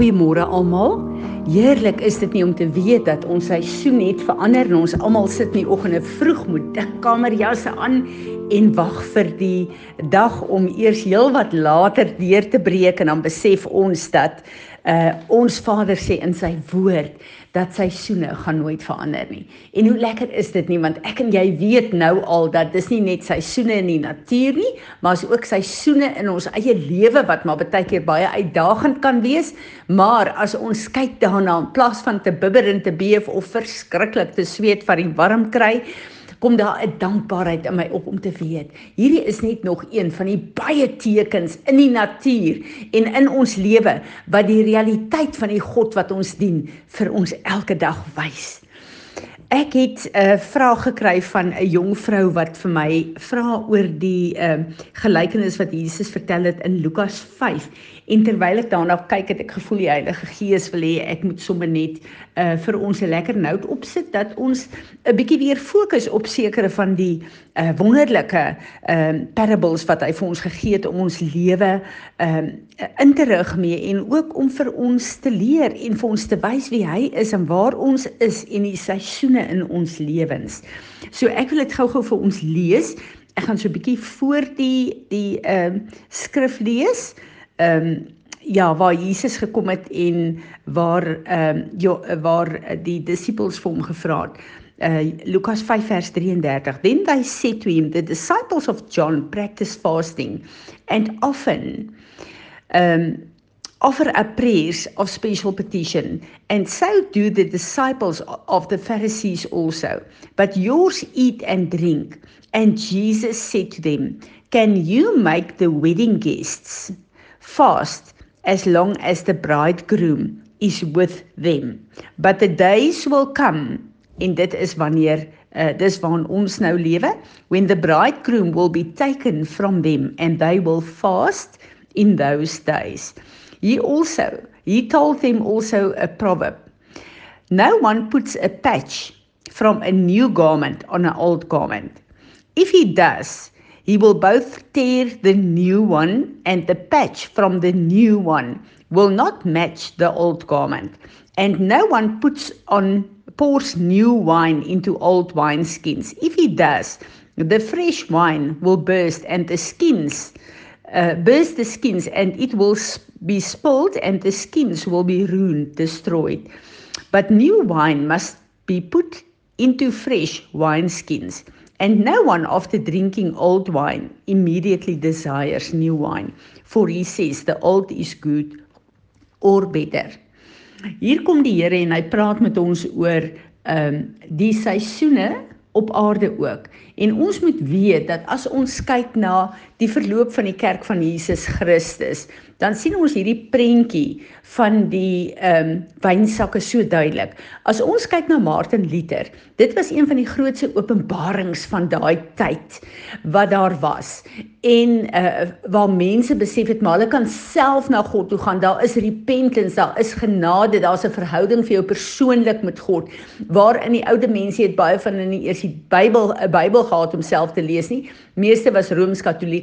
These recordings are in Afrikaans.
Goeiemôre almal. Heerlik is dit nie om te weet dat ons seisoen het verander en ons almal sit in die oggende vroeg met dik kamerjasse aan en wag vir die dag om eers heelwat later deur te breek en dan besef ons dat uh ons Vader sê in sy woord dat seisoene gaan nooit verander nie. En hoe lekker is dit nie want ek en jy weet nou al dat dis nie net seisoene in die natuur nie, maar is ook seisoene in ons eie lewe wat maar baie keer baie uitdagend kan wees, maar as ons kyk daarna in plaas van te bibber en te beef of verskriklik te sweet van die warm kry, kom daar 'n dankbaarheid in my op om te weet. Hierdie is net nog een van die baie tekens in die natuur en in ons lewe wat die realiteit van die God wat ons dien vir ons elke dag wys. Ek het 'n uh, vraag gekry van 'n jong vrou wat vir my vra oor die uh, gelykenis wat Jesus vertel het in Lukas 5. En terwyl ek daarna kyk, het ek gevoel die Heilige Gees wil hê ek moet sommer net uh vir ons 'n lekker nout opsit dat ons 'n bietjie weer fokus op sekere van die uh wonderlike ehm uh, parables wat hy vir ons gegee het om ons lewe ehm uh, in te rig mee en ook om vir ons te leer en vir ons te wys wie hy is en waar ons is en die seisoene in ons lewens. So ek wil dit gou-gou vir ons lees. Ek gaan so 'n bietjie voor die die ehm uh, skrif lees. Ehm um, ja, waar Jesus gekom het en waar ehm um, ja, waar die disippels vir hom gevra het. Uh, Lukas 5 vers 33 Then they said to him the disciples of John practice fasting and often um offer a prayers of special petition, and so do the disciples of the Pharisees also. But yours eat and drink. And Jesus said to them, Can you make the wedding guests fast as long as the bridegroom is with them? But the days will come, en dit is wanneer uh, dis waarin ons nou lewe, when the bridegroom will be taken from them and they will fast in those days. He also, he told them also a proverb. No one puts a patch from a new garment on an old garment. If he does, he will both tear the new one and the patch from the new one will not match the old garment. And no one puts on pours new wine into old wineskins. If he does, the fresh wine will burst and the skins uh, burst the skins and it will be spilled and the skins will be ruined, destroyed. But new wine must be put into fresh wineskins. And no one after drinking old wine immediately desires new wine, for he says the old is good or better. Hier kom die Here en hy praat met ons oor ehm um, die seisoene op aarde ook. En ons moet weet dat as ons kyk na die verloop van die kerk van Jesus Christus, dan sien ons hierdie prentjie van die ehm um, wynsakke so duidelik. As ons kyk na Martin Luther, dit was een van die grootste openbarings van daai tyd wat daar was. En uh waar mense besef het maar hulle kan self na God toe gaan. Daar is repentance, daar is genade, daar's 'n verhouding vir jou persoonlik met God. Waar in die oude mense het baie van in die eers die Bybel 'n Bybel gehad om self te lees nie. Meeste was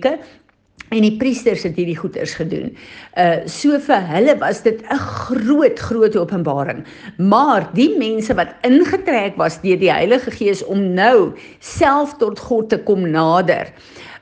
Rooms-Katolieke en die priesters het hierdie goeders gedoen. Uh so vir hulle was dit 'n groot groot openbaring. Maar die mense wat ingetrek was deur die Heilige Gees om nou self tot God te kom nader.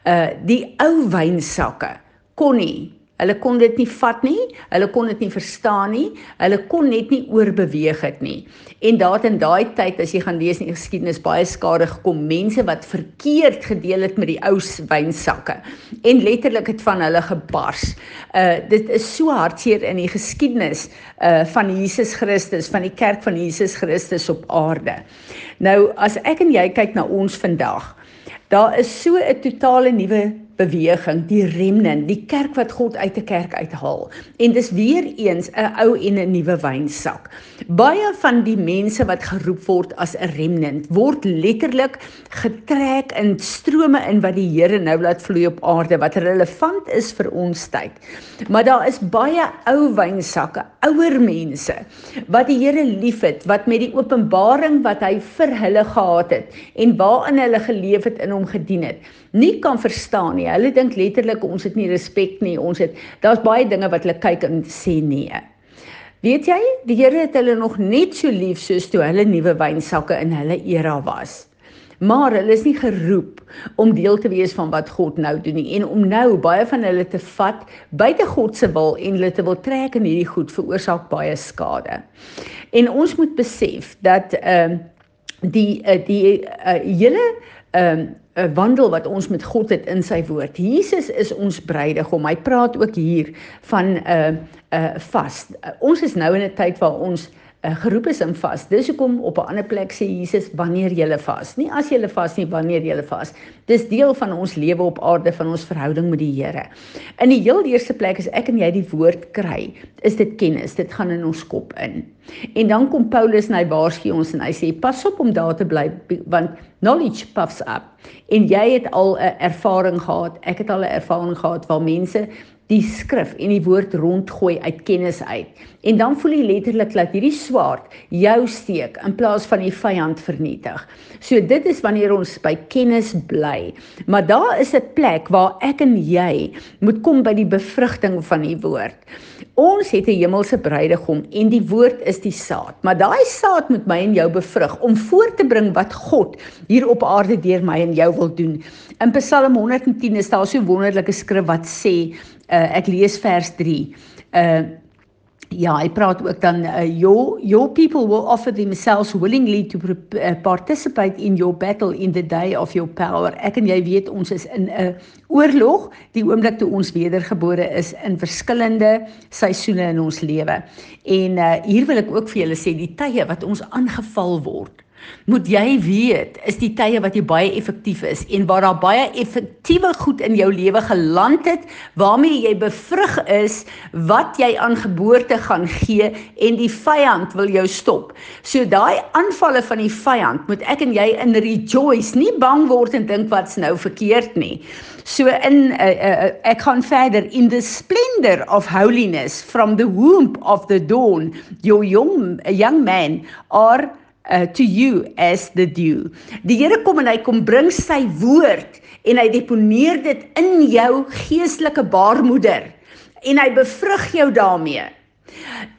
Uh die ou wynsakke kon nie Hulle kon dit nie vat nie, hulle kon dit nie verstaan nie, hulle kon net nie oorbeweeg het nie. En daad in daai tyd as jy gaan lees in die geskiedenis baie skade gekom, mense wat verkeerd gedeel het met die ou wynsakke en letterlik het van hulle gebars. Uh dit is so hartseer in die geskiedenis uh van Jesus Christus, van die kerk van Jesus Christus op aarde. Nou as ek en jy kyk na ons vandag, daar is so 'n totale nuwe beweging, die remnant, die kerk wat God uit 'n kerk uithaal. En dis weer eens 'n ou en 'n nuwe wynsak. Baie van die mense wat geroep word as 'n remnant, word letterlik getrek in strome in wat die Here nou laat vloei op aarde wat relevant is vir ons tyd. Maar daar is baie ou wynsakke, ouer mense wat die Here liefhet, wat met die openbaring wat hy vir hulle gehad het en waarin hulle geleef het in hom gedien het, nie kan verstaan nie. Hulle dink letterlik ons het nie respek nie. Ons het daar's baie dinge wat hulle kyk en sê nee. Weet jy, die Here het hulle nog net so lief soos toe hulle nuwe wynsakke in hulle era was. Maar hulle is nie geroep om deel te wees van wat God nou doen nie en om nou baie van hulle te vat buite God se wil en hulle te wil trek in hierdie goed veroorsaak baie skade. En ons moet besef dat ehm uh, die uh, die uh, hele ehm uh, 'n wandel wat ons met God het in sy woord. Jesus is ons bruidegom. Hy praat ook hier van 'n uh, 'n uh, vas. Uh, ons is nou in 'n tyd waar ons geroep is om vas. Dis hoekom op 'n ander plek sê Jesus wanneer jy vas. Nie as jy vas nie, wanneer jy vas. Dis deel van ons lewe op aarde, van ons verhouding met die Here. In die heel eerste plek is ek en jy die woord kry. Is dit kennis? Dit gaan in ons kop in. En dan kom Paulus en hy waarsku ons en hy sê pas op om daar te bly want knowledge puffs up. En jy het al 'n ervaring gehad. Ek het al 'n ervaring gehad waar mense die skrif en die woord rondgooi uit kennis uit. En dan voel jy letterlik dat hierdie swaard jou steek in plaas van die vyand vernietig. So dit is wanneer ons by kennis bly. Maar daar is 'n plek waar ek en jy moet kom by die bevrugting van die woord. Ons het 'n hemelse bruidegom en die woord is die saad. Maar daai saad moet my en jou bevrug om voort te bring wat God hier op aarde deur my en jou wil doen. In Psalm 110 is daar so 'n wonderlike skrif wat sê uh, ek lees vers 3. Uh ja, hy praat ook dan uh, your your people will offer themselves willingly to uh, participate in your battle in the day of your power. Ek en jy weet ons is in 'n oorlog die oomblik toe ons wedergebore is in verskillende seisoene in ons lewe. En uh hier wil ek ook vir julle sê die tye wat ons aangeval word moet jy weet is die tye wat jy baie effektief is en waar daar baie effektiewe goed in jou lewe geland het waarmee jy bevrug is wat jy aan geboorte gaan gee en die vyand wil jou stop. So daai aanvalle van die vyand moet ek en jy in rejoice, nie bang word en dink wat's nou verkeerd nie. So in uh, uh, ek gaan verder in the splendor of holiness from the womb of the dawn your young young man are uh, to you as the dew. Die Here kom en hy kom bring sy woord en hy deponeer dit in jou geestelike baarmoeder en hy bevrug jou daarmee.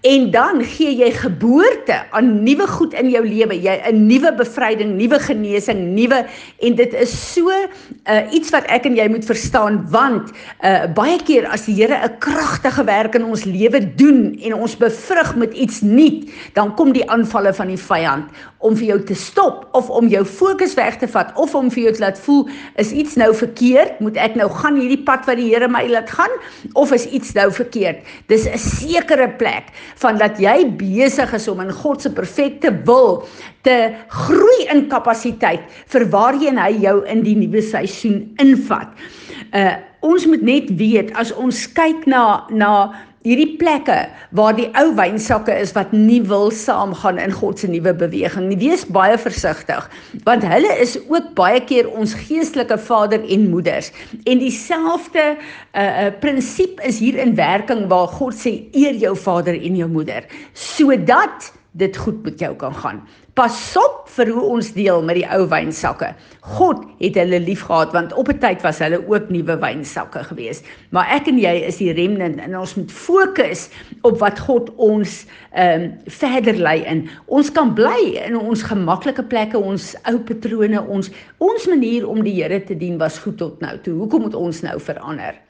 En dan gee jy geboorte aan nuwe goed in jou lewe, jy 'n nuwe bevryding, nuwe genesing, nuwe en dit is so uh, iets wat ek en jy moet verstaan want uh, baie keer as die Here 'n kragtige werk in ons lewe doen en ons bevrug met iets nuut, dan kom die aanvalle van die vyand om vir jou te stop of om jou fokus weg te vat of om vir jou te laat voel is iets nou verkeerd, moet ek nou gaan hierdie pad wat die Here my laat gaan? Of is iets nou verkeerd? Dis 'n sekere plek van dat jy besig is om in God se perfekte wil te groei in kapasiteit vir waarheen hy jou in die nuwe seisoen invat. Uh ons moet net weet as ons kyk na na hierdie plekke waar die ou wynsakke is wat nie wil saamgaan in God se nuwe beweging. Wees baie versigtig want hulle is ook baie keer ons geestelike vader en moeders. En dieselfde uh uh prinsip is hier in werking waar God sê eer jou vader en jou moeder sodat dit goed met jou kan gaan. Pas op vir hoe ons deel met die ou wynsakke. God het hulle liefgehad want op 'n tyd was hulle ook nuwe wynsakke geweest. Maar ek en jy is die remnant en ons moet fokus op wat God ons ehm um, verder lei in. Ons kan bly in ons gemaklike plekke, ons ou patrone, ons ons manier om die Here te dien was goed tot nou toe. Hoekom moet ons nou verander?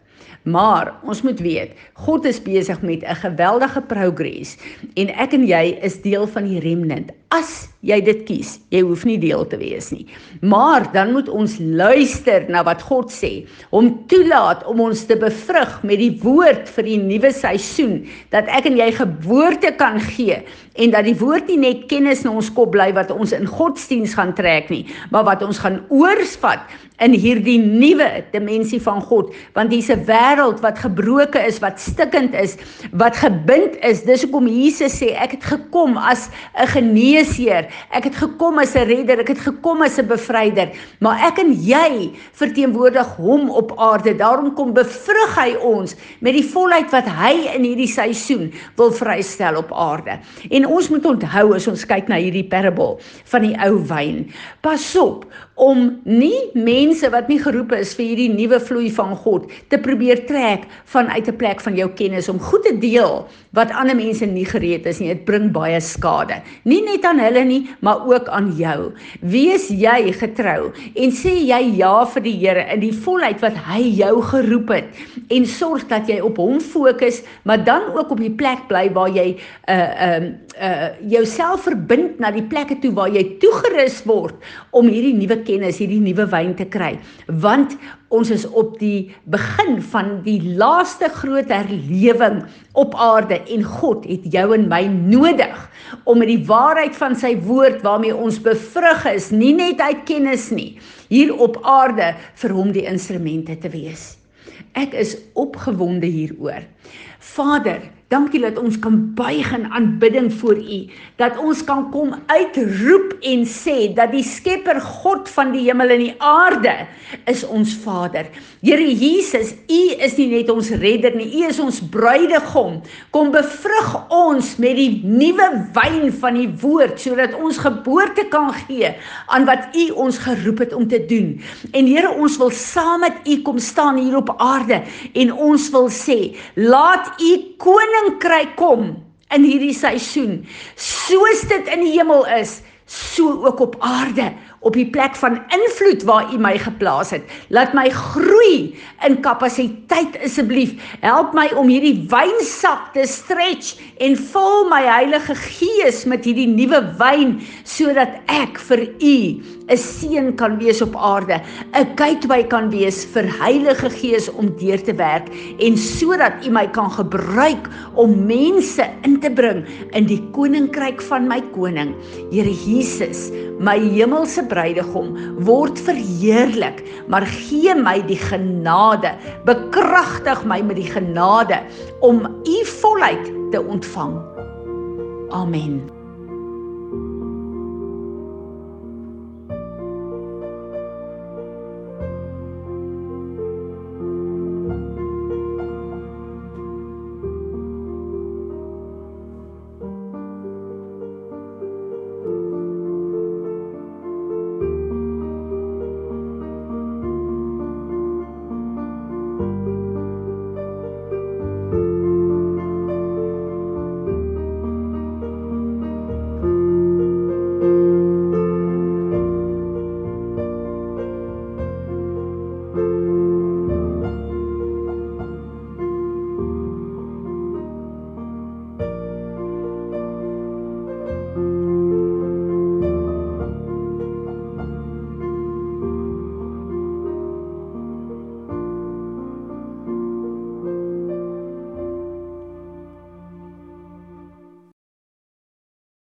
Maar ons moet weet, God is besig met 'n geweldige progress en ek en jy is deel van die remnant. As jy dit kies, jy hoef nie deel te wees nie. Maar dan moet ons luister na wat God sê, hom toelaat om ons te bevrug met die woord vir die nuwe seisoen, dat ek en jy geboorte kan gee en dat die woord nie net kennis in ons kop bly wat ons in godsdiens gaan trek nie, maar wat ons gaan oorsvat in hierdie nuwe dimensie van God, want hier's 'n wêreld wat gebroken is, wat stikkend is, wat gebind is. Dis hoekom Jesus sê ek het gekom as 'n geneesheer. Ek het gekom as 'n redder, ek het gekom as 'n bevryder. Maar ek en jy verteenwoordig hom op aarde. Daarom kom bevrug hy ons met die volheid wat hy in hierdie seisoen wil vrystel op aarde. En ons moet onthou as ons kyk na hierdie parabel van die ou wyn. Pas op om nie mense wat nie geroep is vir hierdie nuwe vloei van God te probeer trek vanuit 'n plek van jou kennis om goed te deel wat ander mense nie gereed is nie. Dit bring baie skade. Nie net aan hulle nie, maar ook aan jou. Wees jy getrou en sê jy ja vir die Here in die volheid wat hy jou geroep het en sorg dat jy op hom fokus, maar dan ook op die plek bly waar jy 'n uh, 'n uh, uh, jouself verbind na die plekke toe waar jy toegerus word om hierdie nuwe kennis, hierdie nuwe wyn te kry. Want ons is op die begin van die laaste groot herlewing op aarde en God het jou en my nodig om met die waarheid van sy woord waarmee ons bevrug is, nie net uit kennis nie, hier op aarde vir hom die instrumente te wees. Ek is opgewonde hieroor. Vader, Dankie dat ons kan buig in aanbidding voor U, dat ons kan kom uitroep en sê dat die Skepper God van die hemel en die aarde is ons Vader. Here Jesus, U is nie net ons redder nie, U is ons bruidegom. Kom bevrug ons met die nuwe wyn van die woord sodat ons geboorte kan gee aan wat U ons geroep het om te doen. En Here, ons wil saam met U kom staan hier op aarde en ons wil sê, laat U koning koninkryk kom in hierdie seisoen soos dit in die hemel is so ook op aarde op die plek van invloed waar U my geplaas het. Laat my groei in kapasiteit asseblief. Help my om hierdie wynsap te stretch en vul my Heilige Gees met hierdie nuwe wyn sodat ek vir U 'n seën kan wees op aarde, 'n gateway kan wees vir Heilige Gees om deur te werk en sodat U my kan gebruik om mense in te bring in die koninkryk van my koning, Here Jesus, my hemelse bruidegom word verheerlik, maar gee my die genade, bekragtig my met die genade om u volheid te ontvang. Amen.